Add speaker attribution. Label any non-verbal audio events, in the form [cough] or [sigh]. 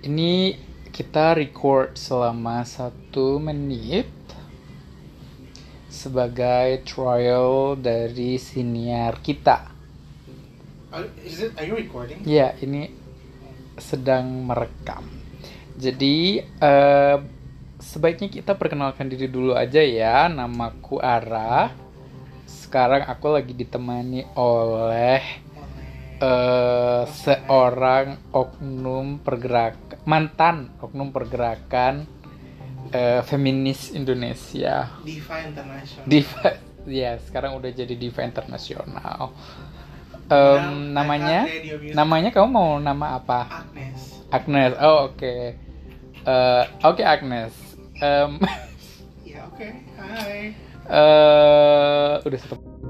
Speaker 1: Ini kita record selama satu menit sebagai trial dari siniar kita.
Speaker 2: Are, is it, are you recording?
Speaker 1: Ya, ini sedang merekam. Jadi eh, sebaiknya kita perkenalkan diri dulu aja ya. Namaku Ara. Sekarang aku lagi ditemani oleh eh, seorang oknum pergerakan mantan oknum pergerakan eh, feminis Indonesia.
Speaker 2: Diva International.
Speaker 1: Diva, [laughs] ya sekarang udah jadi diva internasional. Em,
Speaker 2: Well,
Speaker 1: namanya, namanya kamu mau nama apa?
Speaker 2: Agnes.
Speaker 1: Agnes. Oh oke. Eh, oke Agnes. Em, [laughs]
Speaker 2: Ya oke. Hai.
Speaker 1: eh, udah satu.